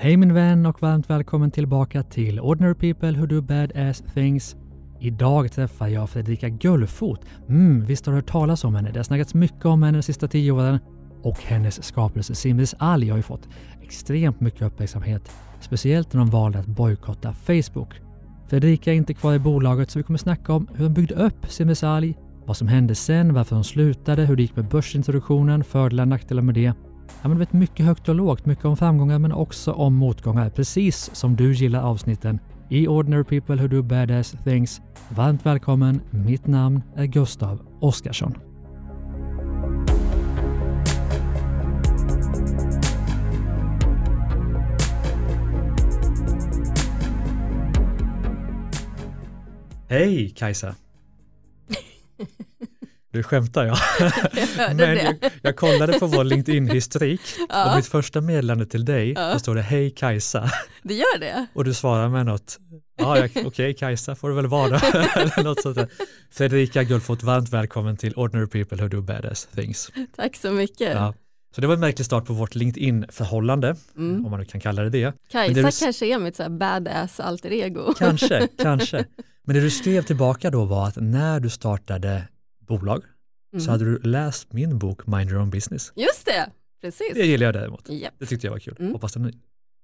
Hej min vän och varmt välkommen tillbaka till Ordinary People Who Do Badass Things. Idag träffar jag Fredrika Gullfot. Mm, visst har du hört talas om henne? Det har snackats mycket om henne de sista tio åren. Och hennes skapelse Simris Ali har ju fått extremt mycket uppmärksamhet. Speciellt när de valde att bojkotta Facebook. Fredrika är inte kvar i bolaget så vi kommer snacka om hur de byggde upp Simris Ali, vad som hände sen, varför hon slutade, hur det gick med börsintroduktionen, fördelar och nackdelar med det Ja, men du vet mycket högt och lågt, mycket om framgångar men också om motgångar. Precis som du gillar avsnitten i Ordinary People Who Do Badass Things. Varmt välkommen, mitt namn är Gustav Oskarsson. Hej Kajsa! Du skämtar jag. Jag Men jag, jag kollade på vår LinkedIn-historik Ja. och mitt första meddelande till dig, Ja. då står det Hej Kajsa Det gör det? och du svarar med något, ja okej Kajsa får det väl vara. Eller något sånt där. Fredrika Gullfot, varmt välkommen till Ordinary People Who Do Badass Things. Tack så mycket. Ja. Så det var en märklig start på vårt LinkedIn-förhållande, Mm. om man nu kan kalla det det. Kajsa det du- kanske är mitt så här badass alter ego. Kanske, kanske. Men det du skrev tillbaka då var att när du startade bolag Mm. så hade du läst min bok Mind Your Own Business. Just det, precis. Det gillar jag däremot. Japp. Det tyckte jag var kul. Mm. Hoppas den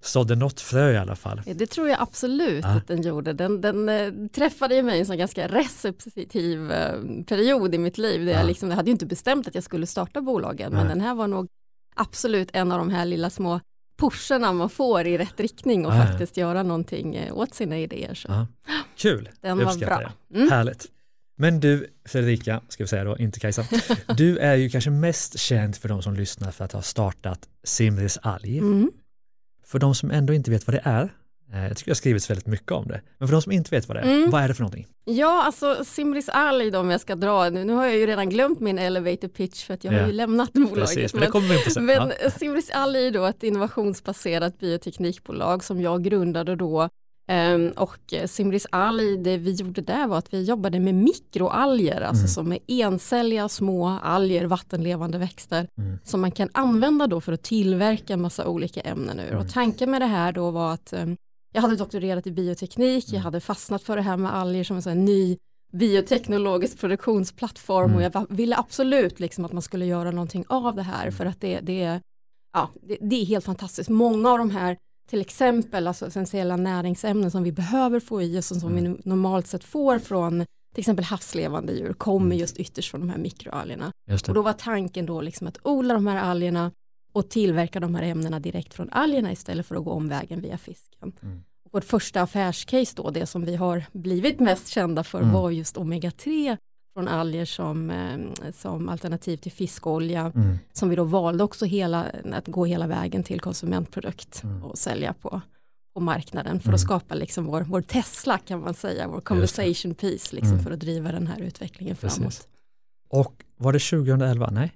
sådde något frö i alla fall. Ja, Det tror jag absolut Ja. att den gjorde. Den, den eh, träffade ju mig i en sån ganska receptiv eh, period i mitt liv. Där Ja. jag, liksom, jag hade ju inte bestämt att jag skulle starta bolagen, men Nej. den här var nog absolut en av de här lilla små pusherna man får i rätt riktning och ja. faktiskt göra någonting eh, åt sina idéer. Så Ja. Kul, den det var uppskattar bra. jag. Mm. Härligt. Men du, Fredrika, ska vi säga då, inte Kajsa. Du är ju kanske mest känd för de som lyssnar för att ha startat Simris Alg. Mm. För de som ändå inte vet vad det är, eh, jag tycker det har skrivits väldigt mycket om det, men för de som inte vet vad det är, Mm. vad är det för någonting? Ja, alltså Simris då om jag ska dra, nu, nu har jag ju redan glömt min elevator pitch för att jag Ja. har ju lämnat bolaget. Precis, men det kommer vi in på sen. men Ja. Simris Ali är då ett innovationsbaserat bioteknikbolag som jag grundade då. Ehm, och Simris Ali, det vi gjorde där var att vi jobbade med mikroalger, alltså Mm. som är encelliga små alger, vattenlevande växter, Mm. som man kan använda då för att tillverka en massa olika ämnen ur. Mm. Och tanken med det här då var att ehm, jag hade doktorerat i bioteknik, jag Mm. hade fastnat för det här med alger som en sån ny bioteknologisk produktionsplattform Mm. och jag va- ville absolut liksom att man skulle göra någonting av det här för att det, det, ja, det, det är helt fantastiskt. Många av de här till exempel alltså essentiella näringsämnen som vi behöver få i oss och som Mm. vi normalt sett får från till exempel havslevande djur kommer Mm. just ytterst från de här mikroalgerna. Och då var tanken då liksom att odla de här algerna och tillverka de här ämnena direkt från algerna istället för att gå omvägen via fisken. Mm. Vårt första affärscase då, det som vi har blivit mest kända för Mm. var just omega-3 från alger som, eh, som alternativ till fiskolja Mm. som vi då valde också hela, att gå hela vägen till konsumentprodukt Mm. och sälja på, på marknaden för Mm. att skapa liksom vår, vår Tesla kan man säga, vår conversation piece liksom Mm. för att driva den här utvecklingen Precis. framåt. Och var det 2011? Nej?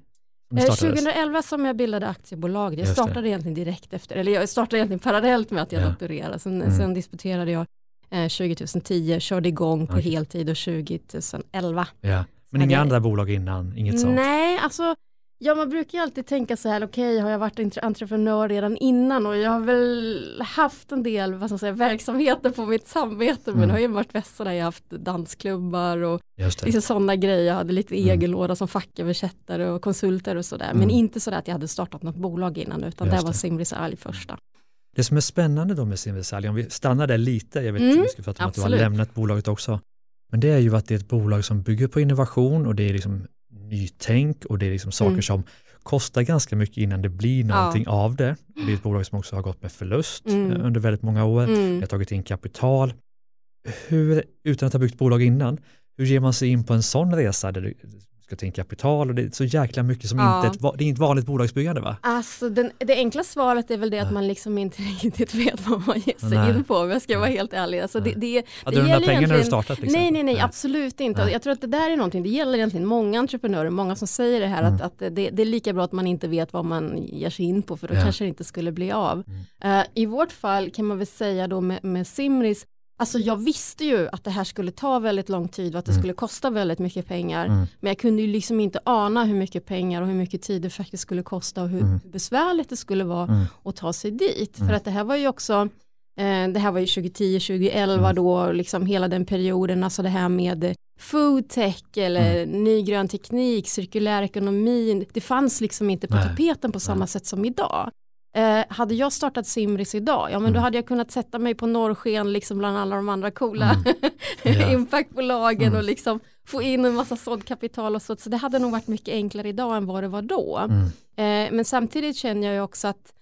Som det Eh, startades? 2011 som jag bildade aktiebolag, jag startade egentligen direkt efter, eller jag startade egentligen parallellt med att jag Ja. doktorerade, sen, Mm. sen disputerade jag eh, 2010, körde igång på Okej. heltid och 2011. Ja. Men inga andra bolag innan, inget sånt? Nej, alltså Ja, man brukar ju alltid tänka så här, okej, har jag varit entre- entreprenör redan innan och jag har väl haft en del vad ska säga, verksamheter på mitt samvete, men Mm. det har ju varit vässar där jag har haft dansklubbar och liksom sådana grejer. Jag hade lite Mm. egen låda som facköversättare och konsulter och sådär, Mm. men inte sådär att jag hade startat något bolag innan, utan Just det var. Simris Ali första. Det som är spännande då med Simrisal, om vi stannar där lite, jag vet Mm, att vi ska prata om att du har lämnat bolaget också, men det är ju att det är ett bolag som bygger på innovation och det är liksom nytänk och det är liksom saker Mm. som kostar ganska mycket innan det blir någonting av det. Det är ett bolag som också har gått med förlust Mm. eh, under väldigt många år. Mm. har tagit in kapital. Hur, utan att ha byggt bolag innan, hur ger man sig in på en sån resa där du ska ta in kapital och det är så jäkla mycket som Ja. inte, ett, det är inte vanligt bolagsbyggande va? Alltså den, det enkla svaret är väl det att man liksom inte riktigt vet vad man ger sig Nej. in på, om jag ska vara helt ärlig. Alltså det, Nej. det, Hade det du gäller pengar när du startade? till Nej, nej, nej, absolut inte. Nej. Jag tror att det där är någonting, det gäller egentligen många entreprenörer, många som säger det här, Mm. att, att det, det är lika bra att man inte vet vad man ger sig in på, för då Ja. kanske det inte skulle bli av. Mm. Eh, I vårt fall kan man väl säga då med, med Simris, Alltså jag visste ju att det här skulle ta väldigt lång tid och att det Mm. skulle kosta väldigt mycket pengar. Mm. Men jag kunde ju liksom inte ana hur mycket pengar och hur mycket tid det faktiskt skulle kosta och hur Mm. besvärligt det skulle vara Mm. att ta sig dit. Mm. För att det här var ju också, eh, det här var ju 2010, 2011 Mm. då, liksom hela den perioden, alltså det här med eh, food tech eller Mm. ny grön teknik, cirkulär ekonomi, det fanns liksom inte på Nej. tapeten på samma Nej. sätt som idag. Eh, hade jag startat Simris idag, ja men då Mm. hade jag kunnat sätta mig på norrsken liksom bland alla de andra coola Mm. Impactbolagen Mm. och liksom få in en massa såddkapital och så, så det hade nog varit mycket enklare idag än vad det var då. Mm. Eh, men samtidigt känner jag ju också att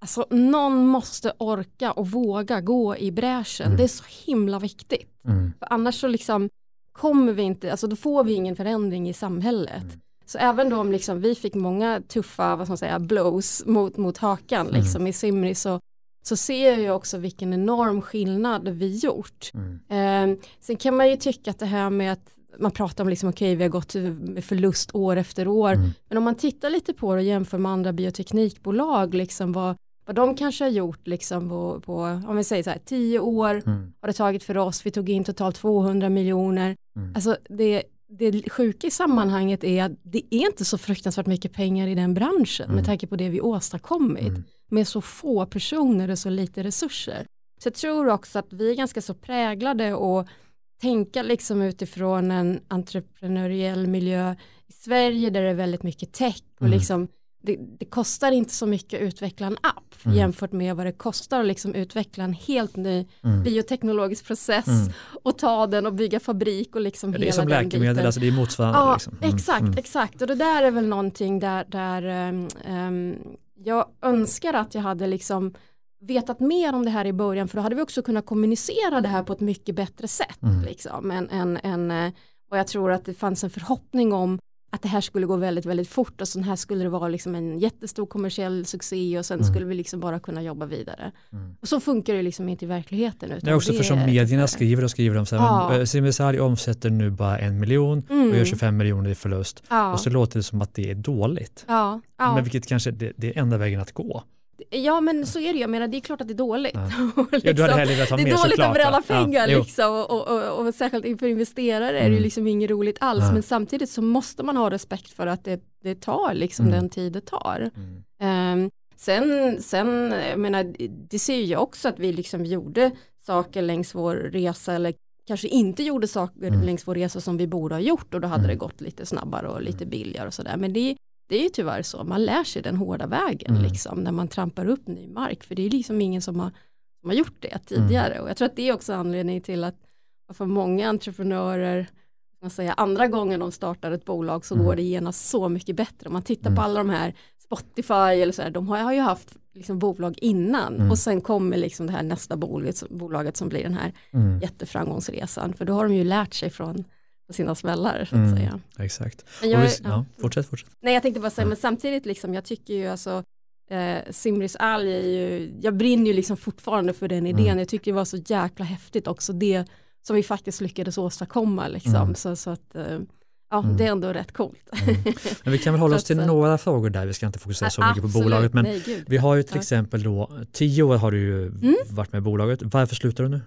alltså, någon måste orka och våga gå i bräschen. Mm. Det är så himla viktigt. Mm. För annars så liksom kommer vi inte, alltså då får vi ingen förändring i samhället. Så även då om liksom vi fick många tuffa, vad ska man säga, blows mot, mot hakan Mm. liksom i Simri så, så ser jag ju också vilken enorm skillnad vi gjort. Mm. Eh, sen kan man ju tycka att det här med att man pratar om liksom okej vi har gått med förlust år efter år. Mm. Men om man tittar lite på det och jämför med andra bioteknikbolag liksom vad, vad de kanske har gjort liksom på, på om vi säger så här tio år Mm. har det tagit för oss. Vi tog in totalt 200 miljoner. Mm. Alltså det, det sjuka i sammanhanget är att det är inte så fruktansvärt mycket pengar i den branschen Mm. med tanke på det vi åstadkommit Mm. med så få personer och så lite resurser. Så jag tror också att vi är ganska så präglade och tänka liksom utifrån en entreprenöriell miljö i Sverige där det är väldigt mycket tech och Mm. liksom det, det kostar inte så mycket att utveckla en app Mm. jämfört med vad det kostar att liksom utveckla en helt ny Mm. bioteknologisk process Mm. och ta den och bygga fabrik och liksom Ja, hela det är som den läkemedel, alltså det är motsvarande. Ja, liksom. Mm. exakt, Mm. exakt. Och det där är väl någonting där, där ehm, jag önskar att jag hade liksom vetat mer om det här i början för då hade vi också kunnat kommunicera det här på ett mycket bättre sätt. Mm. Liksom, än, än, än, eh, och jag tror att det fanns en förhoppning om att det här skulle gå väldigt, väldigt fort och sen här skulle det vara liksom en jättestor kommersiell succé och sen Mm. skulle vi liksom bara kunna jobba vidare. Mm. Och så funkar det liksom inte i verkligheten. Utan Det är också för som medierna skriver och skriver om så här, Ja. eh, Simrishamn omsätter nu bara en miljon Mm. och gör 25 miljoner i förlust. Ja, Och så låter det som att det är dåligt. ja, ja. Men vilket kanske det, det är enda vägen att gå. Ja men så är det jag menar det är klart att det är dåligt. Ja. Och Ja, du hade liksom, hellre velat ha det är dåligt att bränna ja. pengar jo. liksom och, och, och, och särskilt inför investerare är det Mm. ju liksom inget roligt alls Nej. men samtidigt så måste man ha respekt för att det, det tar liksom Mm. den tid det tar. Mm. Ehm, sen, sen, jag menar, det ser ju jag också att vi liksom gjorde saker längs vår resa eller kanske inte gjorde saker Mm. längs vår resa som vi borde ha gjort och då hade Mm. det gått lite snabbare och lite billigare och sådär. Men det, det är ju tyvärr så, man lär sig den hårda vägen Mm. liksom när man trampar upp ny mark för det är liksom ingen som har, som har gjort det Mm. tidigare och jag tror att det är också anledningen till att för många entreprenörer man säga, andra gången de startar ett bolag så Mm. går det genast så mycket bättre. Om man tittar Mm. på alla de här Spotify eller så här, de har, har ju haft liksom bolag innan Mm. och sen kommer liksom det här nästa bolaget, bolaget som blir den här Mm. jätteframgångsresan. För då har de ju lärt sig från sina smällar så att Mm. säga. Exakt. Men jag, vi, ja, fortsätt, fortsätt. Nej jag tänkte bara säga, Ja. men samtidigt liksom, jag tycker ju alltså eh, Simris Al är ju, jag brinner ju liksom fortfarande för den idén. Mm. Jag tycker det var så jäkla häftigt också det som vi faktiskt lyckades åstadkomma liksom. Mm. Så, så att, eh, ja Mm. det är ändå rätt coolt. Mm. Men vi kan väl hålla oss till några frågor där, vi ska inte fokusera så mycket på bolaget. Men nej, vi har ju till Ja. exempel då, tio år har du ju Mm. varit med i bolaget. Varför slutar du nu?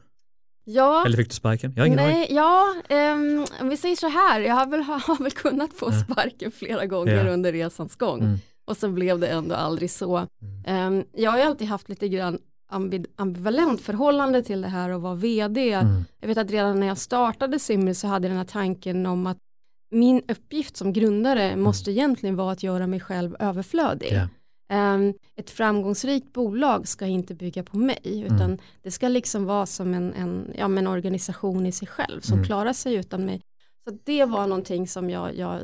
Ja, Eller fick du sparken? Jag har ingen aning. nej, ja ehm, om vi säger så här, jag har väl, har väl kunnat få sparken flera gånger Ja. under resans gång. Mm. Och sen blev det ändå aldrig så. Mm. Ehm, jag har ju alltid haft lite grann ambi- ambivalent förhållande till det här att vara vd. Mm. Jag vet att redan när jag startade Simri så hade jag den här tanken om att min uppgift som grundare måste egentligen vara att göra mig själv överflödig. Ja. Ehm, ett framgångsrikt bolag ska inte bygga på mig utan Mm. det ska liksom vara som en, en, ja, en organisation i sig själv som Mm. klarar sig utan mig. Så det var någonting som jag, jag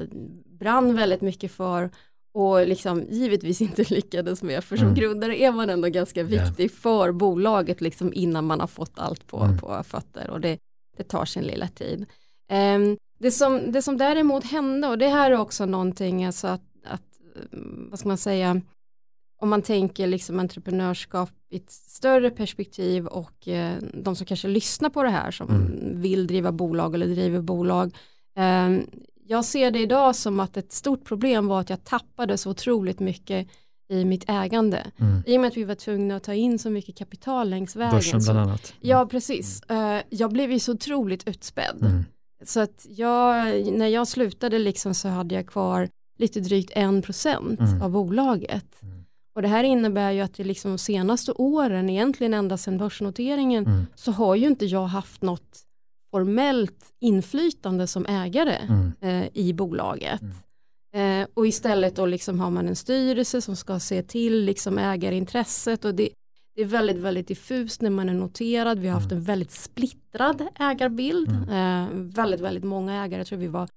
brann väldigt mycket för och liksom givetvis inte lyckades med för som Mm. grundare är man ändå ganska viktig för bolaget liksom innan man har fått allt på, Mm. på fötter och det, det tar sin lilla tid. Ehm, det, som, det som däremot hände och det här är också någonting alltså att, att mm, vad ska man säga om man tänker liksom entreprenörskap i ett större perspektiv och eh, de som kanske lyssnar på det här som Mm. vill driva bolag eller driver bolag. Eh, jag ser det idag som att ett stort problem var att jag tappade så otroligt mycket i mitt ägande. Mm. I och med att vi var tvungna att ta in så mycket kapital längs vägen. Börsen så, bland annat. ja, precis. Eh, jag blev ju så otroligt utspädd. Mm. Så att jag, när jag slutade liksom så hade jag kvar lite drygt en procent Mm. av bolaget. Mm. Och det här innebär ju att det liksom de senaste åren, egentligen ända sedan börsnoteringen, Mm. så har ju inte jag haft något formellt inflytande som ägare Mm. eh, i bolaget. Eh, och istället då liksom har man en styrelse som ska se till liksom ägarintresset och det, det är väldigt, väldigt diffust när man är noterad. Vi har haft en väldigt splittrad ägarbild. Eh, väldigt, väldigt många ägare, jag tror vi var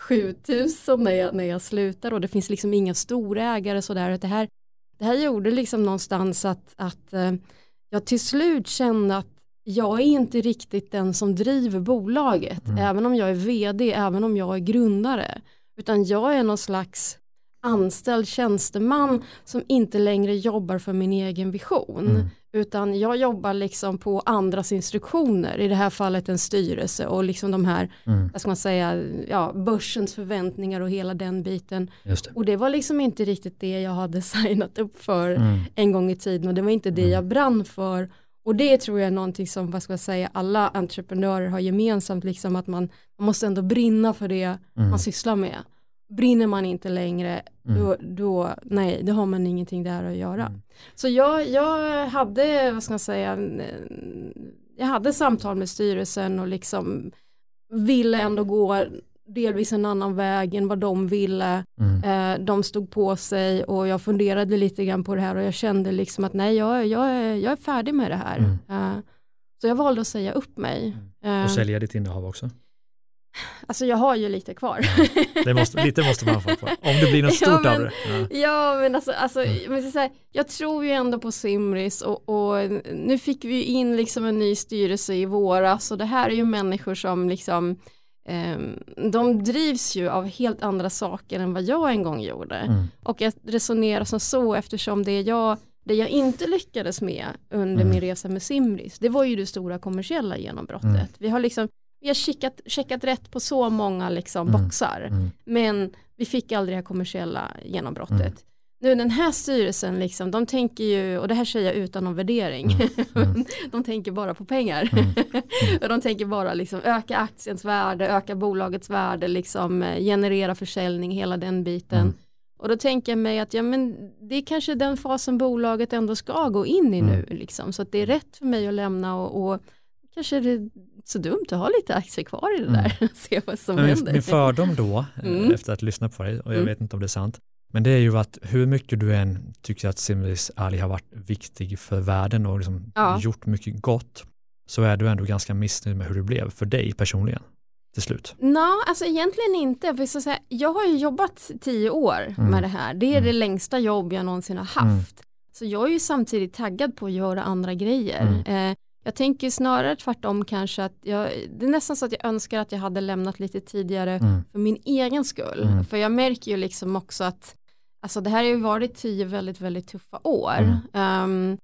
7000 när jag, när jag slutar och det finns liksom inga stora ägare sådär. Det här, det här gjorde liksom någonstans att, att eh, jag till slut kände att jag är inte riktigt den som driver bolaget, Mm. även om jag är vd, även om jag är grundare, utan jag är någon slags anställd tjänsteman som inte längre jobbar för min egen vision, Mm. utan jag jobbar liksom på andras instruktioner, i det här fallet en styrelse och liksom de här, Mm. vad ska man säga, ja, börsens förväntningar och hela den biten. Det. Och det var liksom inte riktigt det jag hade signat upp för Mm. en gång i tiden och det var inte det Mm. jag brann för. Och det tror jag är någonting som, vad ska jag säga, alla entreprenörer har gemensamt, liksom att man, man måste ändå brinna för det Mm. man sysslar med. Brinner man inte längre, Mm. då, då, nej, då har man ingenting där att göra. Mm. Så jag, jag hade, vad ska man säga, jag hade samtal med styrelsen och liksom ville ändå gå delvis en annan väg än vad de ville. Mm. Eh, de stod på sig och jag funderade lite grann på det här och jag kände liksom att nej, jag, jag, är, jag är färdig med det här. Mm. Eh, så jag valde att säga upp mig. Eh, Och sälja ditt innehav också. Alltså jag har ju lite kvar. Det måste, lite måste man få kvar. Om det blir något Ja, stort men- av det. Ja. Ja men alltså, alltså Mm. men så säga, jag tror ju ändå på Simris och, och nu fick vi in liksom en ny styrelse i våras och det här är ju människor som liksom ehm, de drivs ju av helt andra saker än vad jag en gång gjorde. Mm. Och jag resonerar som så eftersom det jag, det jag inte lyckades med under Mm. min resa med Simris, det var ju det stora kommersiella genombrottet. Mm. Vi har liksom, vi har checkat, checkat rätt på så många liksom Mm. boxar, Mm. men vi fick aldrig det här kommersiella genombrottet. Mm. Nu den här styrelsen, liksom, de tänker ju, och det här säger jag utan någon värdering, Mm. de tänker bara på pengar. Mm. och de tänker bara liksom öka aktiens värde, öka bolagets värde, liksom, eh, generera försäljning, hela den biten. Mm. Och då tänker jag mig att ja, men det är kanske den fasen bolaget ändå ska gå in i Mm. nu. Liksom. Så att det är rätt för mig att lämna och, och kanske så dumt att ha lite aktier kvar i det Mm. där. Se vad som Men min, händer. min fördom då, eh, Mm. efter att ha lyssnat på dig, och jag Mm. vet inte om det är sant, men det är ju att hur mycket du än tycker att Simris Ali har varit viktig för världen och liksom Ja. gjort mycket gott, så är du ändå ganska missnöjd med hur det blev för dig personligen till slut. Nå, alltså egentligen inte. För så säga, jag har ju jobbat tio år Mm. med det här. Det är Mm. det längsta jobb jag någonsin har haft. Så jag är ju samtidigt taggad på att göra andra grejer. Mm. Eh, jag tänker snarare tvärtom kanske att jag, det är nästan så att jag önskar att jag hade lämnat lite tidigare Mm. för min egen skull. Mm. För jag märker ju liksom också att alltså det här har ju varit tio väldigt, väldigt tuffa år. Mm. Ehm,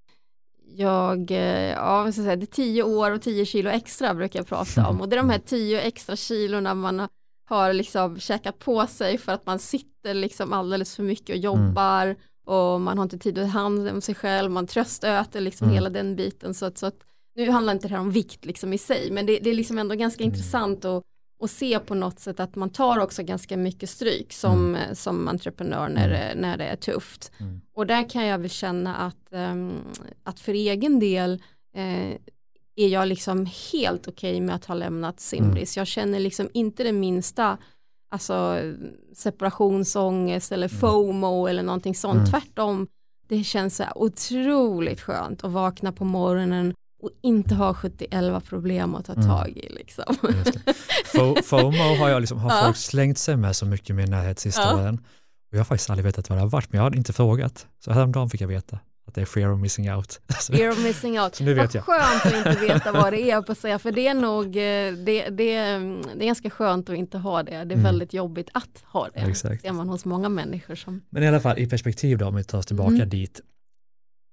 jag, eh, ja, vad ska jag säga, det är tio år och tio kilo extra brukar jag prata om. Och det är de här tio extra kilorna man har liksom käkat på sig för att man sitter liksom alldeles för mycket och jobbar och man har inte tid att ta hand om sig själv, man tröstöter liksom Mm. hela den biten. Så att, så att, nu handlar inte det här om vikt liksom i sig, men det, det är liksom ändå ganska Mm. intressant att, att se på något sätt att man tar också ganska mycket stryk som, som entreprenör när, det, när det är tufft. Mm. Och där kan jag väl känna att, ehm, att för egen del eh, är jag liksom helt okej med att ha lämnat Simris. Jag känner liksom inte det minsta alltså, separationsångest eller FOMO eller någonting sånt. Mm. Tvärtom, det känns så otroligt skönt att vakna på morgonen och inte ha 71 problem att ta Mm. tag i. Liksom. Det. FOMO har, jag liksom, har Ja. folk slängt sig med så mycket i min närhet sista Ja. åren. Och jag har faktiskt aldrig vetat vad det har varit, men jag hade inte frågat. Så häromdagen fick jag veta att det är fear of missing out. Fear of missing out. Nu vet vad jag. skönt att inte veta vad det är på säga, för det är nog, eh, det, det, mm, det är ganska skönt att inte ha det. Det är Mm. väldigt jobbigt att ha det. Exakt. ser man hos många människor som, Men i alla fall i perspektiv då, om vi tar oss tillbaka Mm. dit,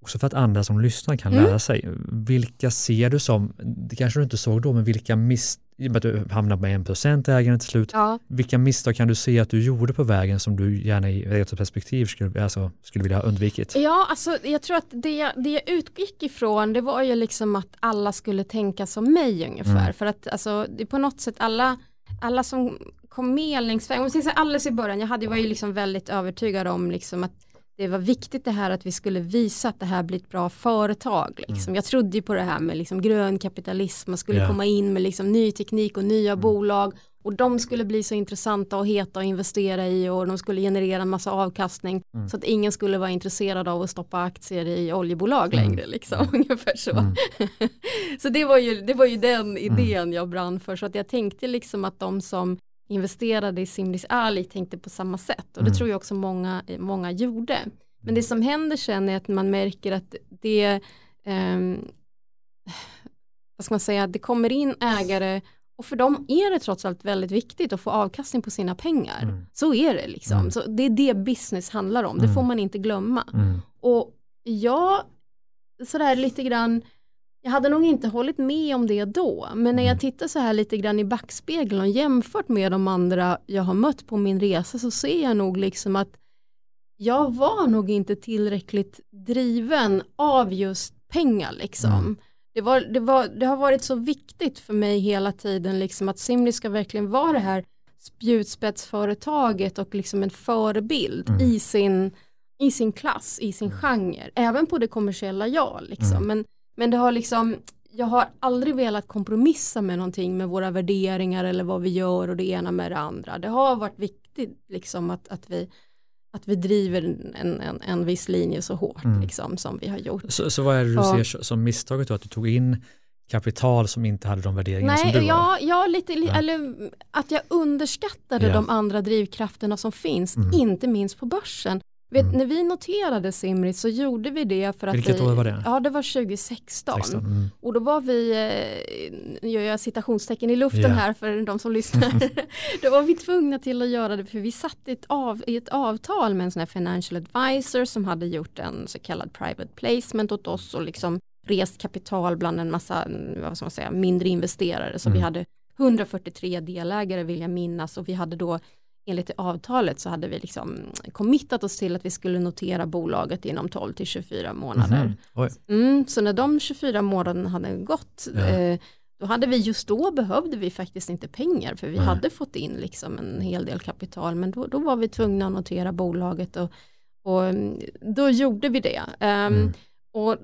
också för att andra som lyssnar kan Mm. lära sig, vilka ser du som, det kanske du inte såg då, men vilka miss, i och med att du hamnar med en procent ägande till slut, Ja. vilka misstag kan du se att du gjorde på vägen som du gärna i ett perspektiv skulle, alltså, skulle vilja ha undvikit? Ja, alltså jag tror att det, det jag utgick ifrån det var ju liksom att alla skulle tänka som mig ungefär. Mm. För att alltså, det är på något sätt alla, alla som kom med längs vägen, om jag alldeles i början, jag hade, var ju liksom väldigt övertygad om liksom att det var viktigt det här att vi skulle visa att det här blir ett bra företag. Liksom. Jag trodde ju på det här med liksom grön kapitalism, man skulle Ja. komma in med liksom ny teknik och nya bolag och de skulle bli så intressanta och heta att investera i och de skulle generera en massa avkastning så att ingen skulle vara intresserad av att stoppa aktier i oljebolag längre liksom, ungefär så. Mm. så det var, ju, det var ju den idén jag brann för så att jag tänkte liksom att de som investerade i Simris Ali tänkte på samma sätt och det Mm. tror jag också många, många gjorde. Men det som händer sen är att man märker att det ehm, vad ska man säga, det kommer in ägare och för dem är det trots allt väldigt viktigt att få avkastning på sina pengar. Mm. Så är det liksom. Mm. Så det är det business handlar om, det Mm. får man inte glömma. Mm. Och jag, sådär lite grann, jag hade nog inte hållit med om det då, men när Mm. jag tittar så här lite grann i backspegeln och jämfört med de andra jag har mött på min resa så ser jag nog liksom att jag var nog inte tillräckligt driven av just pengar liksom. Mm. Det, var, det, var, det har varit så viktigt för mig hela tiden liksom att Simri ska verkligen vara det här spjutspetsföretaget och liksom en förebild Mm. i, sin, i sin klass, i sin genre, även på det kommersiella ja liksom. Mm. Men, men det har liksom, jag har aldrig velat kompromissa med någonting med våra värderingar eller vad vi gör och det ena med det andra. Det har varit viktigt liksom att, att, vi, att vi driver en, en, en viss linje så hårt Mm. liksom, som vi har gjort. Så, så vad är det du Ja. ser som misstaget då? Att du tog in kapital som inte hade de värderingar som du Nej, har? ja, ja, lite, li- Ja. eller att jag underskattade Ja. de andra drivkrafterna som finns, Mm. inte minst på börsen. Vet, Mm. När vi noterade Simrit så gjorde vi det för att Vilket vi, år var det? Ja, det var 2016. 16. Mm. Och då var vi, eh, nu gör jag citationstecken i luften Ja. här för de som lyssnar, då var vi tvungna till att göra det för vi satt i ett, av, i ett avtal med en sån här financial advisor som hade gjort en så kallad private placement åt oss och liksom rest kapital bland en massa vad ska man säga, mindre investerare. Så Mm. vi hade 143 delägare vill jag minnas och vi hade då enligt avtalet så hade vi liksom committat oss till att vi skulle notera bolaget inom 12 till 24 månader. Oj. Mm, så när de 24 månaderna hade gått, Ja. eh, då hade vi just då behövde vi faktiskt inte pengar för vi Nej. hade fått in liksom en hel del kapital men då, då var vi tvungna att notera bolaget och, och mm, då gjorde vi det. Ehm, Mm. Och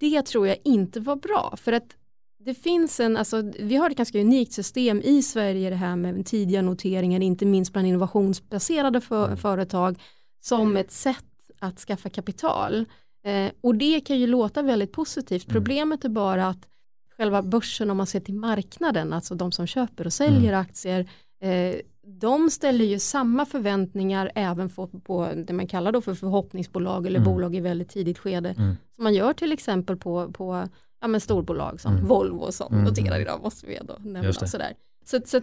det tror jag inte var bra för att det finns en, alltså vi har ett ganska unikt system i Sverige det här med tidiga noteringar, inte minst bland innovationsbaserade för, Mm. företag som ett sätt att skaffa kapital. Eh, och det kan ju låta väldigt positivt. Mm. Problemet är bara att själva börsen om man ser till marknaden, alltså de som köper och säljer Mm. aktier, eh, de ställer ju samma förväntningar även på, på det man kallar då för förhoppningsbolag eller Mm. bolag i väldigt tidigt skede. Mm. Som man gör till exempel på, på ja, men storbolag som Mm. Volvo som Mm. noterar idag måste vi då nämna. Sådär. Så, så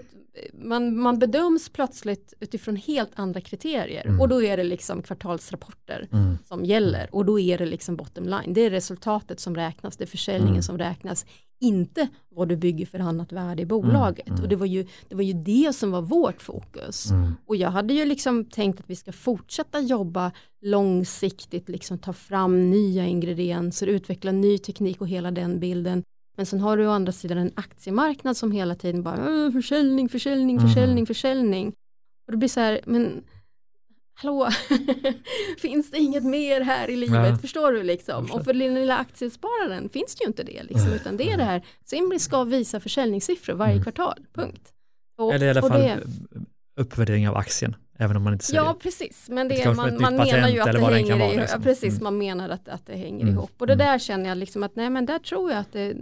man, man bedöms plötsligt utifrån helt andra kriterier Mm. och då är det liksom kvartalsrapporter Mm. som gäller och då är det liksom bottom line. Det är resultatet som räknas, det är försäljningen Mm. som räknas, inte vad du bygger för annat värde i bolaget. mm. Och det var, ju, det var ju det som var vårt fokus. Mm. Och jag hade ju liksom tänkt att vi ska fortsätta jobba långsiktigt, liksom ta fram nya ingredienser, utveckla ny teknik och hela den bilden. Men sen har du å andra sidan en aktiemarknad som hela tiden bara "Åh, försäljning, försäljning, Mhm. försäljning, försäljning. Och det blir så här, men hallå, finns det inget mer här i livet? Ja. Förstår du liksom? förstår. Och för den lilla aktiespararen finns det ju inte det liksom, utan det är det här, Simri ska visa försäljningssiffror varje Mm. kvartal, punkt. Och, Eller i alla fall det- uppvärdering av aktien, även om man inte säljer. Ja, precis. Men Det det, man, man menar ju att det hänger vara, i, liksom. ja, precis, Mm. man menar att, att det hänger Mm. ihop. Och det Mm. där känner jag liksom att nej men där tror jag att det,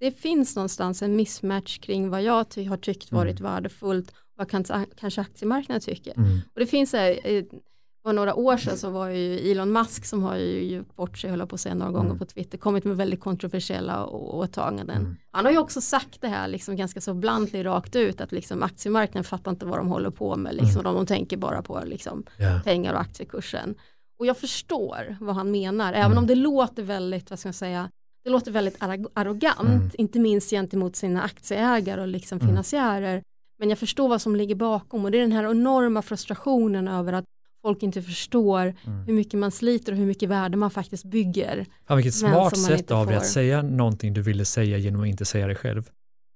det finns någonstans en mismatch kring vad jag ty, har tyckt varit värdefullt och vad kanske, kanske aktiemarknaden tycker. Mm. Och det finns så här, för några år sedan så var ju Elon Musk som har ju gjort bort sig, höll på att säga några gånger Mm. på Twitter, kommit med väldigt kontroversiella åtaganden. Mm. Han har ju också sagt det här liksom ganska så bluntly rakt ut att liksom aktiemarknaden fattar inte vad de håller på med, liksom, de, de tänker bara på liksom, Ja. pengar och aktiekursen. Och jag förstår vad han menar, även Mm. om det låter väldigt, vad ska jag säga, det låter väldigt arrogant, mm. inte minst gentemot sina aktieägare och liksom mm. finansiärer. Men jag förstår vad som ligger bakom och det är den här enorma frustrationen över att folk inte förstår mm. hur mycket man sliter och hur mycket värde man faktiskt bygger. Ja, vilket smart sätt av dig att säga någonting du ville säga genom att inte säga det själv.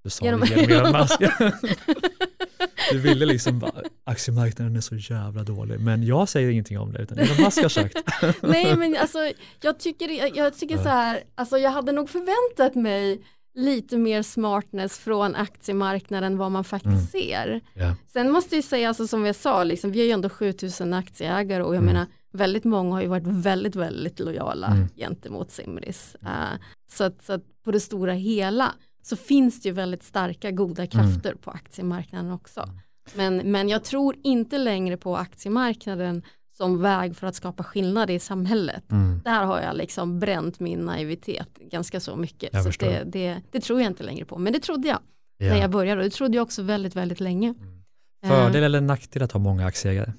Du sa genom, det genom Elon Musk. du ville liksom bara, aktiemarknaden är så jävla dålig, men jag säger ingenting om det, utan Elon Musk har sagt. Nej, men alltså jag tycker, jag, jag tycker så här, alltså jag hade nog förväntat mig lite mer smartness från aktiemarknaden vad man faktiskt mm. ser. Yeah. Sen måste jag säga, alltså, som jag sa, liksom, vi har ju ändå 7000 aktieägare och jag mm. menar väldigt många har ju varit väldigt, väldigt lojala mm. gentemot Simris. Uh, så, att, så att på det stora hela så finns det ju väldigt starka goda krafter mm. på aktiemarknaden också. Mm. Men, men jag tror inte längre på aktiemarknaden som väg för att skapa skillnad i samhället. Mm. Där har jag liksom bränt min naivitet ganska så mycket. Jag så det, det, det, tror jag inte längre på. Men det trodde jag ja. när jag började och det trodde jag också väldigt, väldigt länge. Mm. Fördel eller nackdel att ha många aktieägare?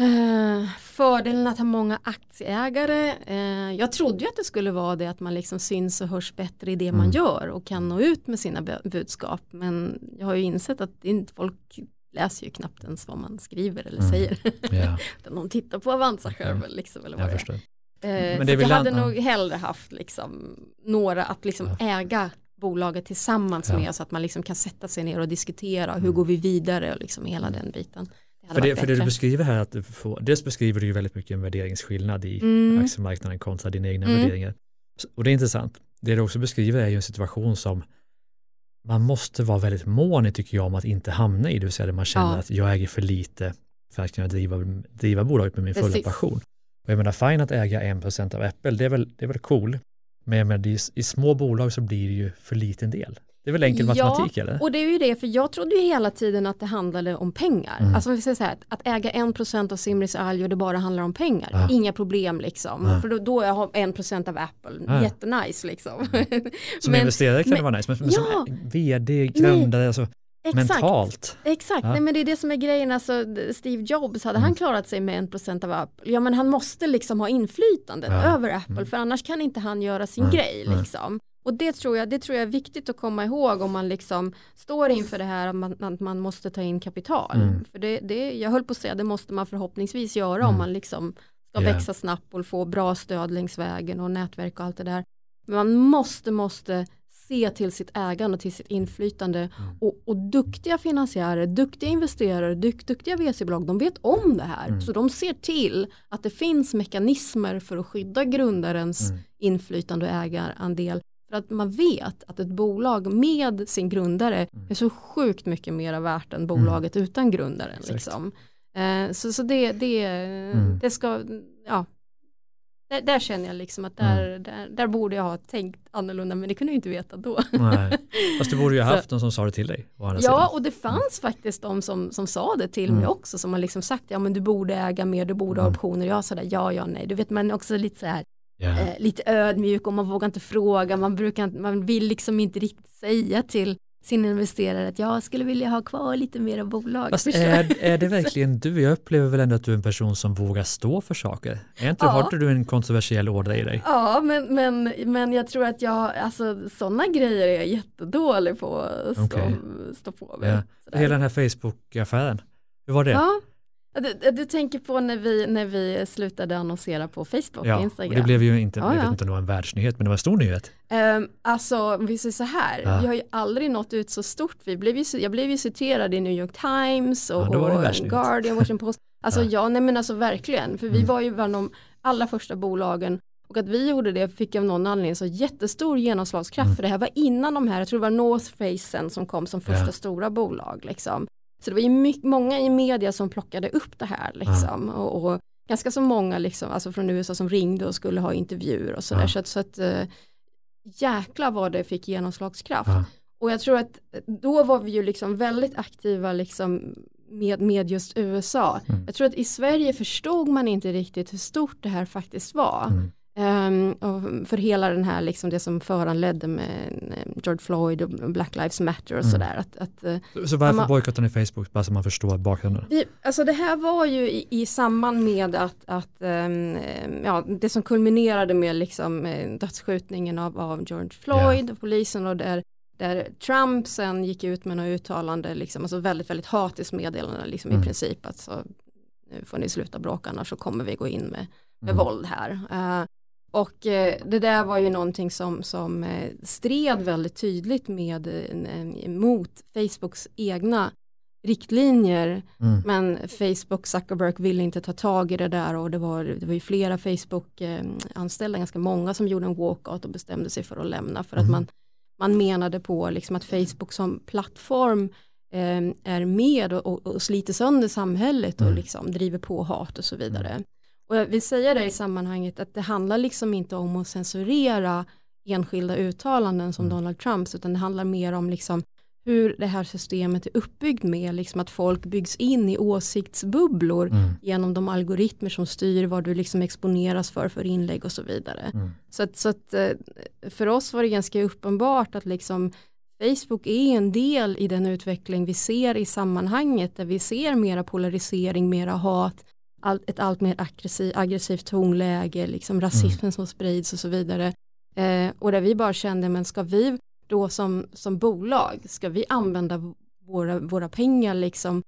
Uh, fördelen att ha många aktieägare, uh, jag trodde ju att det skulle vara det att man liksom syns och hörs bättre i det mm. man gör och kan nå ut med sina budskap. Men jag har ju insett att inte folk läser ju knappt ens vad man skriver eller mm. säger. Yeah. Utan de tittar på Avanza-skärmen liksom. Eller vad jag förstår. Eh, Men det så jag hade nog hellre haft liksom, några att liksom ja. äga bolaget tillsammans ja. med så att man liksom kan sätta sig ner och diskutera hur mm. går vi vidare och liksom hela mm. den biten. Det för, det, för det du beskriver här, att får, dels beskriver du ju väldigt mycket en värderingsskillnad i mm. aktiemarknaden kontra dina egna mm. värderingar. Och det är intressant. Det du också beskriver är ju en situation som man måste vara väldigt mån tycker jag om att inte hamna i, det vill säga där man känner ja. att jag äger för lite för att kunna driva, driva bolaget med min fulla Precis. passion. Och jag menar, fine att äga en procent av Apple, det är väl, det är väl cool, men jag menar, i, i små bolag så blir det ju för liten del. Det är väl enkel matematik ja, eller? och det är ju det, för jag trodde ju hela tiden att det handlade om pengar. Mm. Alltså vi säger så här, att äga en procent av Simris Aljo, det bara handlar om pengar. Ja. Inga problem liksom. Ja. För då, då har en procent av Apple, ja. jättenice liksom. Mm. Som men, investerare kan men, det vara nice, men, men som vd, grundare, alltså Exakt, mentalt. Exakt, ja. Nej, men det är det som är grejen, alltså Steve Jobs, hade mm. han klarat sig med en procent av Apple, ja men han måste liksom ha inflytande över Apple, mm. för annars kan inte han göra sin grej liksom. Och det tror, jag, det tror jag är viktigt att komma ihåg om man liksom står inför det här att man, att man måste ta in kapital. Mm. För det, det, jag höll på att säga, det måste man förhoppningsvis göra mm. om man liksom ska yeah. växa snabbt och få bra stöd längs vägen och nätverk och allt det där. Men man måste, måste se till sitt ägande och till sitt inflytande. Mm. Och, och, duktiga finansiärer, duktiga investerare, dukt, duktiga VC-bolag, de vet om det här. Mm. Så de ser till att det finns mekanismer för att skydda grundarens mm. inflytande och ägarandel för att man vet att ett bolag med sin grundare mm. är så sjukt mycket mer värt än bolaget mm. utan grundaren. Liksom. Eh, så så det, det, mm. det ska, ja, där, där, känner jag liksom att där, mm. där, där, borde jag ha tänkt annorlunda men det kunde jag inte veta då. Nej. Fast du borde ju ha haft någon som sa det till dig. Ja sidan. och det fanns faktiskt de som, som sa det till mig mm. också som har liksom sagt ja men du borde äga mer, du borde ha mm. optioner. Jag sa det ja, ja, nej. Du vet är också lite så här Yeah. Eh, lite ödmjuk och man vågar inte fråga, man, brukar, man vill liksom inte riktigt säga till sin investerare att jag skulle vilja ha kvar lite mer av bolaget. Fast är, är det verkligen du? Jag upplever väl ändå att du är en person som vågar stå för saker. Är inte, ja. Har inte du en kontroversiell ådra i dig? Ja, men, men, men jag tror att jag, alltså sådana grejer är jag jättedålig på att stå, okay. stå på med. Ja. Hela den här Facebook-affären, hur var det? Ja. Du, du, tänker på när vi, när vi slutade annonsera på Facebook ja, och Instagram? det blev ju inte, ja, jag vet inte om det var en världsnyhet, men det var en stor nyhet. Um, alltså, vi säger så här, ja. vi har ju aldrig nått ut så stort. Vi blev ju, jag blev ju citerad i New York Times och, ja, och Guardian, Washington Post. Alltså ja, nej men alltså verkligen, för vi mm. var ju bland de allra första bolagen och att vi gjorde det fick av någon anledning så jättestor genomslagskraft mm. för det här var innan de här, jag tror det var North Facen som kom som första stora bolag liksom. Så det var ju mycket, många i media som plockade upp det här liksom. Ja. Och, och, ganska så många liksom, alltså från USA som ringde och skulle ha intervjuer och sådär. Ja. Så att, så att uh, jäkla vad det fick genomslagskraft. Ja. Och jag tror att då var vi ju liksom väldigt aktiva liksom med, med just USA. Mm. Jag tror att i Sverige förstod man inte riktigt hur stort det här faktiskt var. Mm. Um, för hela den här, liksom det som föranledde med eh, George Floyd och Black Lives Matter och mm. sådär. Att, att, eh, så varför bojkottar ni Facebook, bara så man förstår bakgrunden? Vi, alltså det här var ju i, i samband med att, att um, ja, det som kulminerade med liksom, dödsskjutningen av, av George Floyd, yeah. polisen och där, där Trump sen gick ut med något uttalande, liksom, alltså väldigt, väldigt hatiskt meddelande liksom, mm. i princip. Alltså, nu får ni sluta bråka annars så kommer vi gå in med, med mm. våld här. Uh, och eh, det där var ju någonting som, som eh, stred väldigt tydligt med eh, mot Facebooks egna riktlinjer. Mm. Men Facebook, Zuckerberg ville inte ta tag i det där och det var, det var ju flera Facebook-anställda, ganska många som gjorde en walkout och bestämde sig för att lämna för mm. att man, man menade på liksom att Facebook som plattform eh, är med och, och, och sliter sönder samhället mm. och liksom driver på hat och så vidare. Och jag vill säga det i sammanhanget att det handlar liksom inte om att censurera enskilda uttalanden som mm. Donald Trumps utan det handlar mer om liksom hur det här systemet är uppbyggt med liksom att folk byggs in i åsiktsbubblor mm. genom de algoritmer som styr vad du liksom exponeras för för inlägg och så vidare. Mm. Så, att, så att eh, för oss var det ganska uppenbart att liksom Facebook är en del i den utveckling vi ser i sammanhanget där vi ser mera polarisering, mera hat, ett allt mer aggressiv, aggressivt tonläge, liksom rasismen mm. som sprids och så vidare. Eh, och där vi bara kände, men ska vi då som, som bolag, ska vi använda våra, våra pengar liksom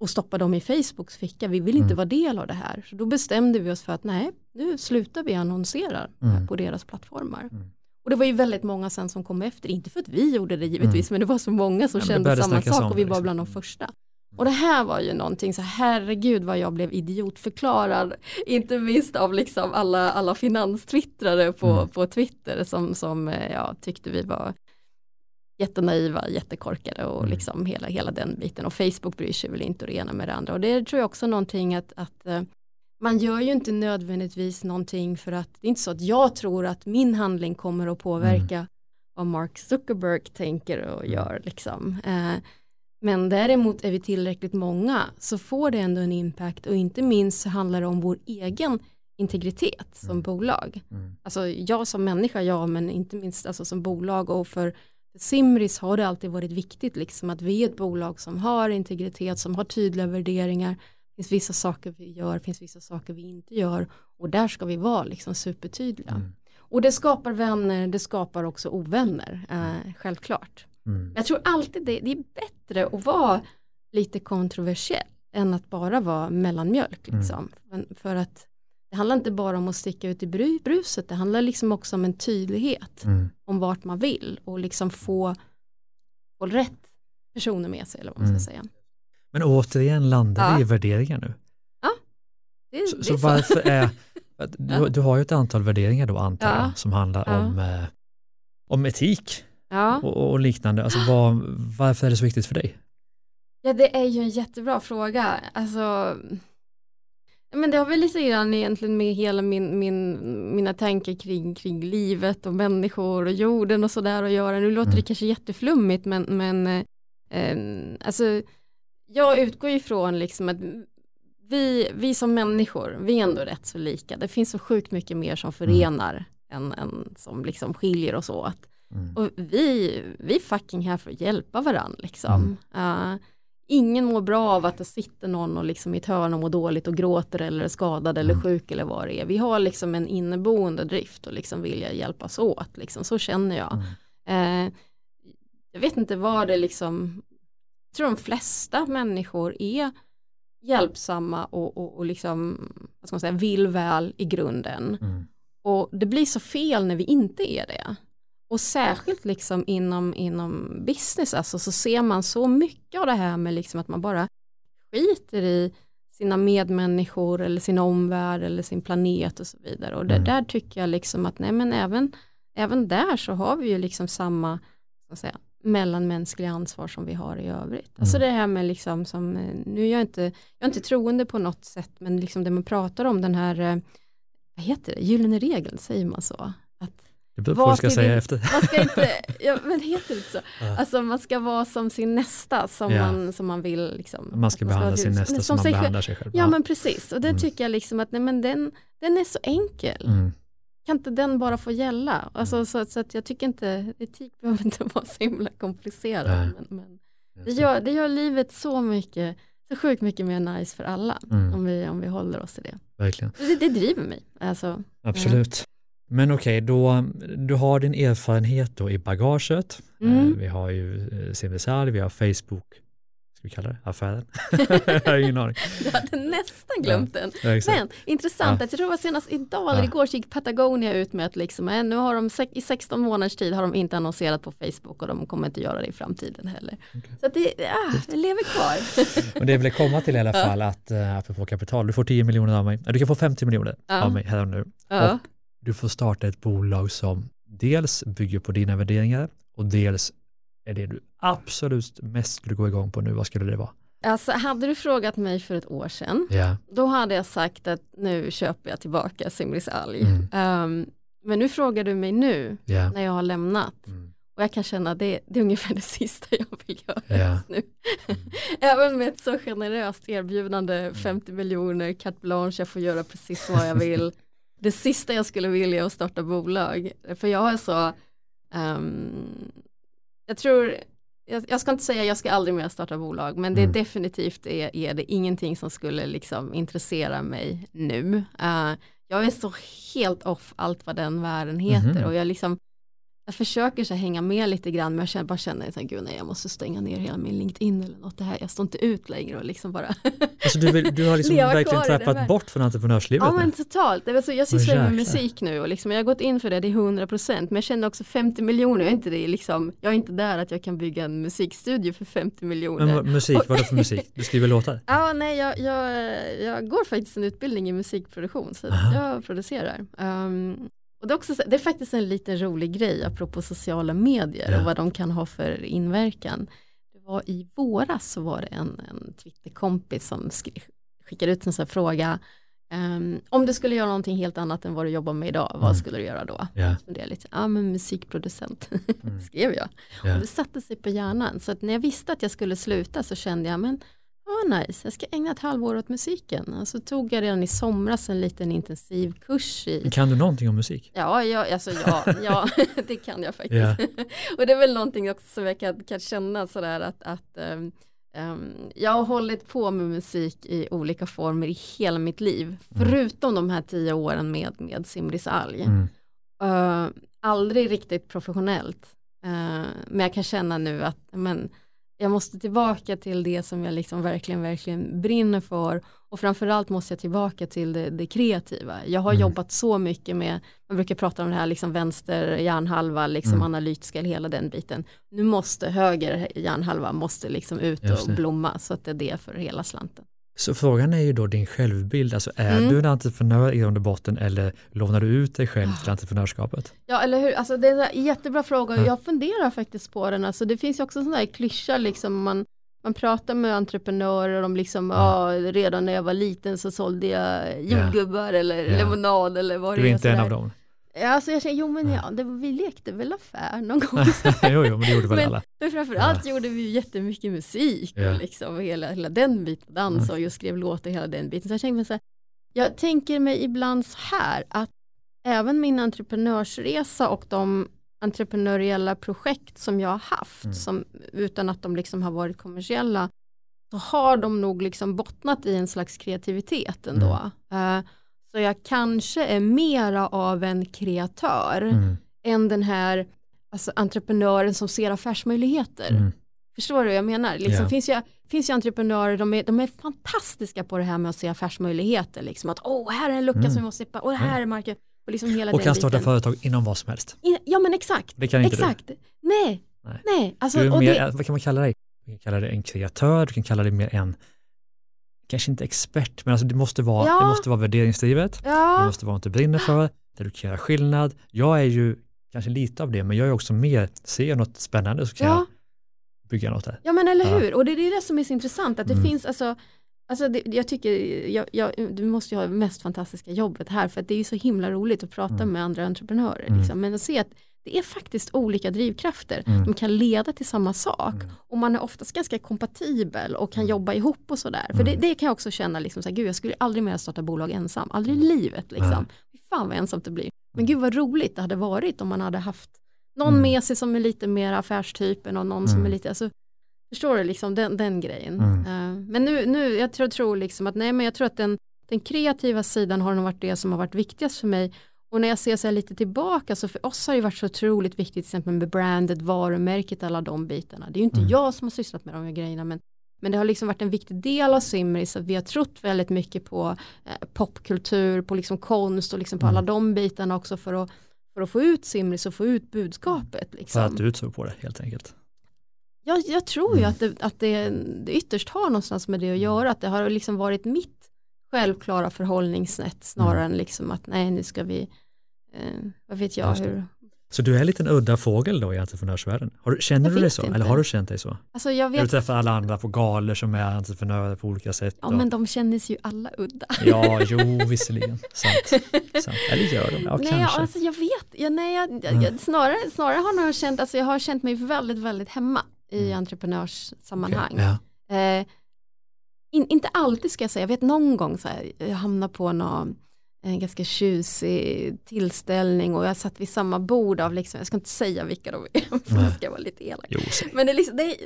och stoppa dem i Facebooks ficka, vi vill inte mm. vara del av det här. Så då bestämde vi oss för att nej, nu slutar vi annonsera mm. på deras plattformar. Mm. Och det var ju väldigt många sen som kom efter, inte för att vi gjorde det givetvis, mm. men det var så många som ja, kände samma sak och vi var liksom. bland de första. Och det här var ju någonting så herregud vad jag blev idiotförklarad. Inte minst av liksom alla, alla finanstwittrare på, mm. på Twitter som, som eh, ja, tyckte vi var jättenaiva, jättekorkade och mm. liksom hela, hela den biten. Och Facebook bryr sig väl inte det ena med det andra. Och det tror jag också någonting att, att eh, man gör ju inte nödvändigtvis någonting för att det är inte så att jag tror att min handling kommer att påverka mm. vad Mark Zuckerberg tänker och mm. gör liksom. Eh, men däremot är vi tillräckligt många så får det ändå en impact och inte minst så handlar det om vår egen integritet som mm. bolag. Mm. Alltså jag som människa, ja, men inte minst alltså som bolag och för Simris har det alltid varit viktigt liksom att vi är ett bolag som har integritet, som har tydliga värderingar. Det finns vissa saker vi gör, finns vissa saker vi inte gör och där ska vi vara liksom supertydliga. Mm. Och det skapar vänner, det skapar också ovänner, eh, självklart. Mm. Jag tror alltid det, det är bättre att vara lite kontroversiell än att bara vara mellanmjölk. Mm. Liksom. Mm. För att det handlar inte bara om att sticka ut i bruset, det handlar liksom också om en tydlighet mm. om vart man vill och liksom få, få rätt personer med sig eller vad man ska mm. säga. Men återigen landar ja. vi i värderingar nu. Ja, det, så, det så, så varför är, du, du, har ju ett antal värderingar då antar jag, ja. som handlar ja. om, eh, om etik ja. och, och, liknande. Alltså, var, varför är det så viktigt för dig? Ja, det är ju en jättebra fråga. Alltså, men det har väl lite grann egentligen med hela min, min, mina tankar kring, kring livet och människor och jorden och sådär att göra. Nu låter mm. det kanske jätteflummigt men, men eh, alltså, jag utgår ifrån liksom att vi, vi som människor, vi är ändå rätt så lika. Det finns så sjukt mycket mer som förenar mm. än, än som liksom skiljer oss åt. Mm. Och vi, vi är fucking här för att hjälpa varandra liksom. Mm. Uh, ingen mår bra av att det sitter någon och liksom i ett hörn och mår dåligt och gråter eller är skadad eller mm. sjuk eller vad det är. Vi har liksom en inneboende drift och liksom vilja hjälpas åt. Liksom. Så känner jag. Uh, jag vet inte vad det liksom, jag tror de flesta människor är hjälpsamma och, och, och liksom, vad ska man säga, vill väl i grunden. Mm. Och det blir så fel när vi inte är det. Och särskilt liksom inom, inom business alltså, så ser man så mycket av det här med liksom att man bara skiter i sina medmänniskor eller sin omvärld eller sin planet och så vidare. Och det, mm. där tycker jag liksom att nej men även, även där så har vi ju liksom samma ska säga, mellanmänskliga ansvar som vi har i övrigt. Mm. Alltså det här med liksom som, nu är jag inte, jag är inte troende på något sätt men liksom det man pratar om den här, eh, vad heter det, gyllene regeln, säger man så? Det beror på vad ska säga efter. Man ska inte, ja, men heter det så? Ja. Alltså man ska vara som sin nästa som, ja. man, som man vill. Liksom, man ska behandla man ska sin nästa som, som man sig behandlar sig själv. Ja, ja men precis och det mm. tycker jag liksom att nej, men den, den är så enkel. Mm. kan inte den bara få gälla? Alltså, så, så att jag tycker inte, etik behöver inte vara så himla komplicerad. Men, men det, gör, det gör livet så mycket, så sjukt mycket mer nice för alla Mm. om, vi, om vi håller oss till det. Verkligen. Det, det driver mig. Alltså, Absolut. Men okej, då, du har din erfarenhet då i bagaget. Mm. Eh, Vi har ju eh, CVSR, vi har Facebook, ska vi kalla det, affären? jag har ingen aning. jag hade nästan glömt den. Ja. Men intressant, Ja. jag tror det var senast idag eller Ja. igår så gick Patagonia ut med att liksom, eh, nu har de i 16 månaders tid har de inte annonserat på Facebook och de kommer inte göra det i framtiden heller. Okej. Så att det, ah, det lever kvar. Och det jag vill komma till i alla fall att, apropå kapital, du får 10 miljoner av mig, Ja, du kan få 50 miljoner Ja. av mig här och nu. ja. Du får starta ett bolag som dels bygger på dina värderingar och dels är det du absolut mest skulle gå igång på nu, vad skulle det vara? Alltså, hade du frågat mig för ett år sedan, Ja, då hade jag sagt att nu köper jag tillbaka Simrisalg. Mm. Ehm, men nu frågar du mig nu ja. när jag har lämnat Mm. och jag kan känna att det, det är ungefär det sista jag vill göra Ja. just nu. Mm. Även med ett så generöst erbjudande, 50 miljoner, carte blanche, jag får göra precis vad jag vill. det sista jag skulle vilja är att starta bolag. För jag är så, ehm, jag tror, jag, jag ska inte säga jag ska aldrig mer starta bolag, men det Mm. definitivt är, är det ingenting som skulle liksom intressera mig nu. Eh, jag är så helt off allt vad den världen heter Mhm. och jag liksom jag försöker så hänga med lite grann men jag känner, bara känner att gud nej jag måste stänga ner hela min LinkedIn eller något det här, jag står inte ut längre och liksom bara Alltså du, vill, du har liksom verkligen trappat bort från entreprenörslivet Ja nu. men totalt, Det var så, jag sysslar med musik nu och liksom, jag har gått in för det, det är 100% men jag känner också 50 miljoner, jag är inte, det, liksom, jag är inte där att jag kan bygga en musikstudio för 50 miljoner. Men musik, vad är det för musik? Du skriver låtar? Ja, nej, jag, jag, jag går faktiskt en utbildning i musikproduktion så Aha. jag producerar. Um, och det, är också, så- det är faktiskt en liten rolig grej apropå sociala medier Ja. och vad de kan ha för inverkan. Det var i våras så var det en, en Twitterkompis som skickade ut en sån här fråga ehm, om du skulle göra någonting helt annat än vad du jobbar med idag, vad Mm. skulle du göra då? Är lite, ja men musikproducent Mm. skrev jag. Ja. Och det satte sig på hjärnan. Så att när jag visste att jag skulle sluta så kände jag, men vad nice, jag ska ägna ett halvår åt musiken. Och så tog jag redan i somras en liten intensiv kurs i Kan du någonting om musik? Ja, ja, alltså, ja, ja det kan jag faktiskt. Ja. och det är väl någonting också som jag kan, kan känna sådär att, att ehm, ehm, jag har hållit på med musik i olika former i hela mitt liv. Förutom de här tio åren med, med Simris alg. Mm. Uh, aldrig riktigt professionellt. Uh, men jag kan känna nu att men, jag måste tillbaka till det som jag liksom verkligen, verkligen brinner för. Och framförallt måste jag tillbaka till det, det kreativa. Jag har Mm. jobbat så mycket med, man brukar prata om det här liksom vänster hjärnhalva, liksom Mm. analytiska, hela den biten. Nu måste höger hjärnhalva måste liksom ut och blomma så att det är det för hela slanten. Så frågan är ju då din självbild, alltså är Mm. du en entreprenör i grund och botten eller lånar du ut dig själv till entreprenörskapet? Ja, eller hur? Alltså, det är en jättebra fråga och Ja. jag funderar faktiskt på den. Alltså, det finns ju också en sån där klyscha, liksom, man, man pratar med entreprenörer om liksom, Ja. ja. redan när jag var liten så sålde jag jordgubbar eller Ja. lemonad eller vad Du det är är. inte en av dem? Ja, alltså, jag känner, jo men Ja. ja, det, vi lekte väl affär någon gång. jo, jo, men det gjorde väl Men- alla. Men framförallt gjorde vi ju jättemycket musik Ja. och liksom hela, hela den biten, dans och jag skrev låtar hela den biten. Så jag tänkte så här, jag tänker mig ibland så här att även min entreprenörsresa och de entreprenöriella projekt som jag har haft, Mm. som, utan att de liksom har varit kommersiella, så har de nog liksom bottnat i en slags kreativitet ändå. Mm. Eh, så jag kanske är mera av en kreatör Mm. än den här alltså, entreprenören som ser affärsmöjligheter. Mm. Förstår du vad jag menar? Liksom, Ja. finns, ju, finns ju entreprenörer, de är, de är fantastiska på det här med att se affärsmöjligheter. Liksom, att åh, här är en lucka Mm. som vi måste släppa, och här är marken. Och, liksom hela Och kan starta biten. företag inom vad som helst. In- Ja men exakt, Det kan inte exakt. Nej, Nej. nej. Alltså, du. du är och mer, det, Vad kan man kalla dig? Du kan kalla dig en kreatör, du kan kalla dig mer en, kanske inte expert, men alltså det måste vara, Ja. det måste vara värderingsdrivet, det ja, måste vara något du brinner för, där du kan göra skillnad. Jag är ju kanske lite av det, men jag är också mer, ser jag något spännande så kan ja. jag bygga något där. Ja men eller hur, och det är det som är så intressant, att det Mm. finns alltså Alltså det, jag tycker, jag, jag, du måste ju ha det mest fantastiska jobbet här för att det är ju så himla roligt att prata Mm. med andra entreprenörer. Mm. Liksom. Men att se att det är faktiskt olika drivkrafter, Mm. de kan leda till samma sak Mm. och man är oftast ganska kompatibel och kan Mm. jobba ihop och sådär. För det, Mm. det kan jag också känna, liksom, så här, gud jag skulle aldrig mer starta bolag ensam, aldrig i livet. Liksom. Fy fan vad ensamt det blir. Men gud vad roligt det hade varit om man hade haft någon med sig som är lite mer affärstypen och någon som är lite, alltså, förstår du liksom den, den grejen. Mm. Uh, men nu, nu, jag tror, tror liksom att nej men jag tror att den, den kreativa sidan har nog varit det som har varit viktigast för mig och när jag ser så lite tillbaka så för oss har det varit så otroligt viktigt till exempel med brandet, varumärket, alla de bitarna. Det är ju inte mm. jag som har sysslat med de här grejerna men, men det har liksom varit en viktig del av Simris att vi har trott väldigt mycket på eh, popkultur, på liksom konst och liksom på mm. alla de bitarna också för att, för att få ut Simris och få ut budskapet. Liksom. För att du utsåg på det helt enkelt. Jag, jag tror mm. ju att, det, att det, det ytterst har någonstans med det att mm. göra, att det har liksom varit mitt självklara förhållningssätt snarare mm. än liksom att nej nu ska vi eh, vad vet jag hur. Så du är en liten udda fågel då i entreprenörsvärlden? Har, känner jag du dig så? Inte. Eller har du känt dig så? Alltså jag vet... du träffar alla andra på galor som är entreprenörer på olika sätt. Ja, och... men de känner ju alla udda. Ja, jo, visserligen. Sant. Sant. Eller gör de? Ja, nej, kanske. Alltså, jag vet, ja, nej, jag, jag, mm. snarare, snarare har jag känt, alltså, jag har känt mig väldigt, väldigt hemma i mm. entreprenörssammanhang. Okay. Ja. Eh, in, inte alltid ska jag säga, jag vet någon gång så här, jag hamnar på någon en ganska tjusig tillställning och jag satt vid samma bord av, liksom, jag ska inte säga vilka de är, för det ska vara lite elak. Jo, men, det, liksom, det,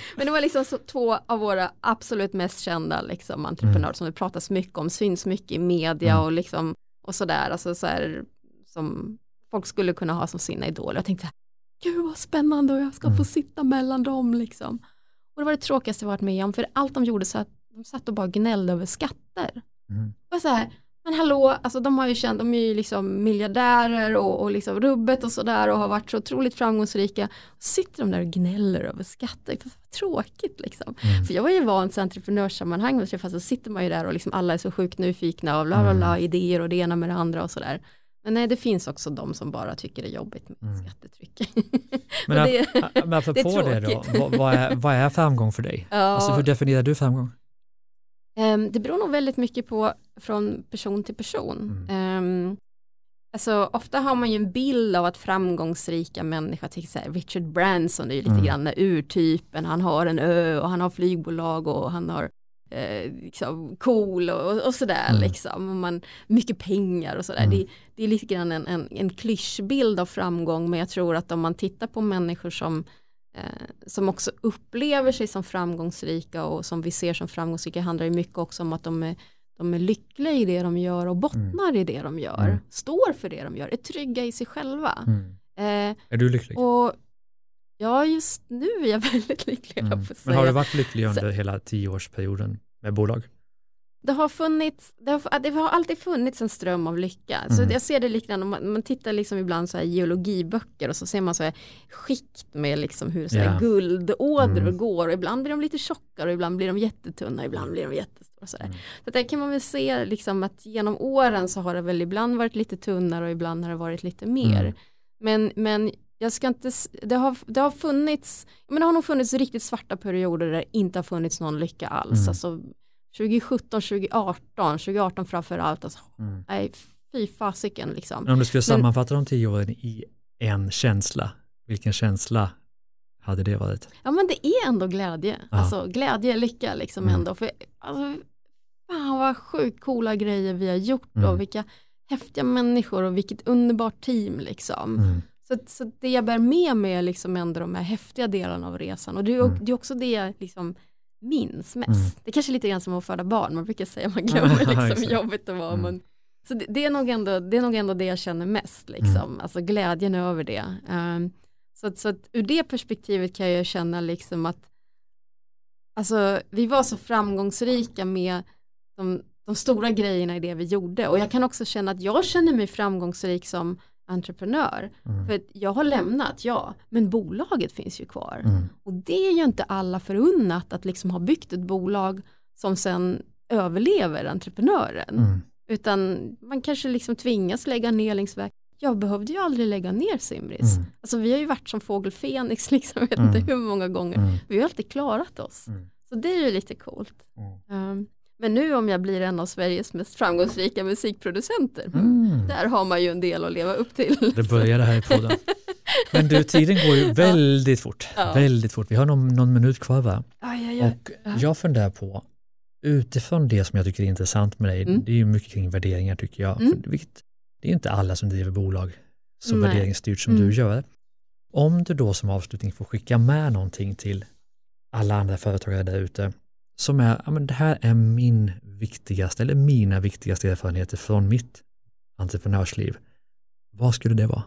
men det var liksom så, två av våra absolut mest kända liksom, entreprenörer mm. som det pratas mycket om, syns mycket i media mm. och, liksom, och sådär, alltså så här, som folk skulle kunna ha som sina idoler. Jag tänkte, gud vad spännande och jag ska mm. få sitta mellan dem liksom. Och det var det tråkigaste jag varit med om, för allt de gjorde så att de satt och bara gnällde över skatter. Mm. Och så här, men hallå, alltså de har ju känt, de är ju liksom miljardärer och, och liksom rubbet och sådär och har varit så otroligt framgångsrika. Och sitter de där och gnäller över skatter, tråkigt liksom. Mm. För jag var ju van till entreprenörssammanhang och så sitter man ju där och liksom alla är så sjukt nyfikna och bla bla bla, mm. idéer och det ena med det andra och sådär. Men nej, det finns också de som bara tycker det är jobbigt med mm. skattetryck. Men, det, men apropå det, det då, vad, vad, är, vad är framgång för dig? Ja. Alltså, hur definierar du framgång? Um, det beror nog väldigt mycket på från person till person. Mm. Um, alltså, ofta har man ju en bild av att framgångsrika människor, till exempel Richard Branson är ju lite mm. grann urtypen, han har en ö och han har flygbolag och han har eh, liksom cool och, och sådär mm. liksom. Och man, mycket pengar och sådär. Mm. Det, det, är lite grann en, en, en klyschbild av framgång men jag tror att om man tittar på människor som eh, som också upplever sig som framgångsrika och som vi ser som framgångsrika handlar det mycket också om att de är, de är lyckliga i det de gör och bottnar mm. i det de gör, mm. står för det de gör, är trygga i sig själva. Mm. Eh, är du lycklig? Och, ja, just nu är jag väldigt lycklig. Mm. Men har du varit lycklig under Så, hela tioårsperioden med bolag? det har funnits, det har, det har alltid funnits en ström av lycka. Mm. Så jag ser det likadant, man, man tittar liksom ibland så här geologiböcker och så ser man så här skikt med liksom hur så här yeah. guldådror mm. går och ibland blir de lite tjockare och ibland blir de jättetunna, ibland blir de jättestora. Så, mm. så där kan man väl se liksom att genom åren så har det väl ibland varit lite tunnare och ibland har det varit lite mer. Mm. Men, men jag ska inte, det har, det har funnits, men det har nog funnits riktigt svarta perioder där det inte har funnits någon lycka alls. Mm. Alltså, 2017, 2018, 2018 framförallt. Alltså, mm. Nej, fy fasiken liksom. Men om du skulle sammanfatta de tio åren i en känsla, vilken känsla hade det varit? Ja men det är ändå glädje, ja. alltså glädje, lycka liksom mm. ändå. För, alltså, fan vad sjukt coola grejer vi har gjort mm. och vilka häftiga människor och vilket underbart team liksom. Mm. Så, så det jag bär med mig är liksom ändå de här häftiga delarna av resan och det är, mm. det är också det jag liksom minns mest. Mm. Det är kanske lite grann som att föda barn, man brukar säga att man glömmer liksom jobbet och vad mm. Så det, det, är nog ändå, det är nog ändå det jag känner mest, liksom. Mm. alltså glädjen över det. Um, så, så att ur det perspektivet kan jag känna liksom att alltså, vi var så framgångsrika med de, de stora grejerna i det vi gjorde och jag kan också känna att jag känner mig framgångsrik som entreprenör. Mm. För jag har lämnat, ja, men bolaget finns ju kvar. Mm. Och det är ju inte alla förunnat att liksom ha byggt ett bolag som sen överlever entreprenören. Mm. Utan man kanske liksom tvingas lägga ner längs väg. Jag behövde ju aldrig lägga ner Simris. Mm. Alltså vi har ju varit som fågel Fenix, liksom, jag vet inte mm. hur många gånger. Mm. Vi har alltid klarat oss. Så det är ju lite coolt. Um, men nu om jag blir en av Sveriges mest framgångsrika musikproducenter, mm. där har man ju en del att leva upp till. Det börjar det här i podden. Men du, tiden går ju väldigt fort. Ja. Väldigt fort. Vi har någon, någon minut kvar va? Aj. Och jag funderar på, utifrån det som jag tycker är intressant med dig, mm. det är ju mycket kring värderingar tycker jag. Mm. Vilket, det är inte alla som driver bolag så Nej. värderingsstyrt som Mm. du gör. Om du då som avslutning får skicka med någonting till alla andra företagare där ute som är, ja men det här är min viktigaste eller mina viktigaste erfarenheter från mitt entreprenörsliv. Vad skulle det vara?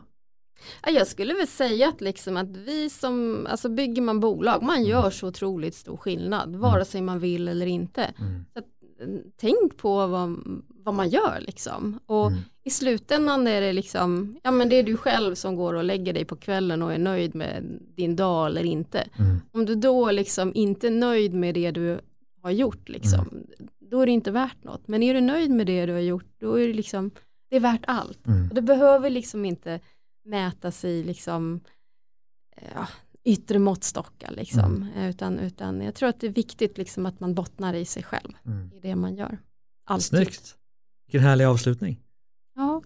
Ja, jag skulle väl säga att, liksom att vi som, alltså bygger man bolag, man Mm. gör så otroligt stor skillnad, vare sig man vill eller inte. Mm. Så att, eh, tänk på vad, vad man gör liksom. Och Mm. i slutändan är det liksom, ja men det är du själv som går och lägger dig på kvällen och är nöjd med din dag eller inte. Mm. Om du då liksom inte är nöjd med det du har gjort liksom, Mm. då är det inte värt något. Men är du nöjd med det du har gjort, då är det liksom, det är värt allt. Mm. Och det behöver liksom inte mätas i liksom, ja, yttre måttstockar liksom. Mm. Utan, utan jag tror att det är viktigt liksom att man bottnar i sig själv, Mm. i det man gör. Alltid. Snyggt! Vilken härlig avslutning. Ja,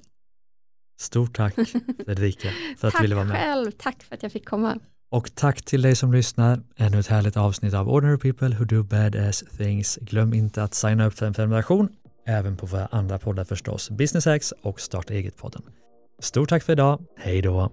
Stort tack Fredrika för att du tack ville vara med. själv, tack för att jag fick komma. Och tack till dig som lyssnar. Ännu ett härligt avsnitt av Ordinary People Who Do Badass Things. Glöm inte att signa upp för en prenumeration, även på våra andra poddar förstås, Business Hacks och Starta Eget-podden. Stort tack för idag. Hej då!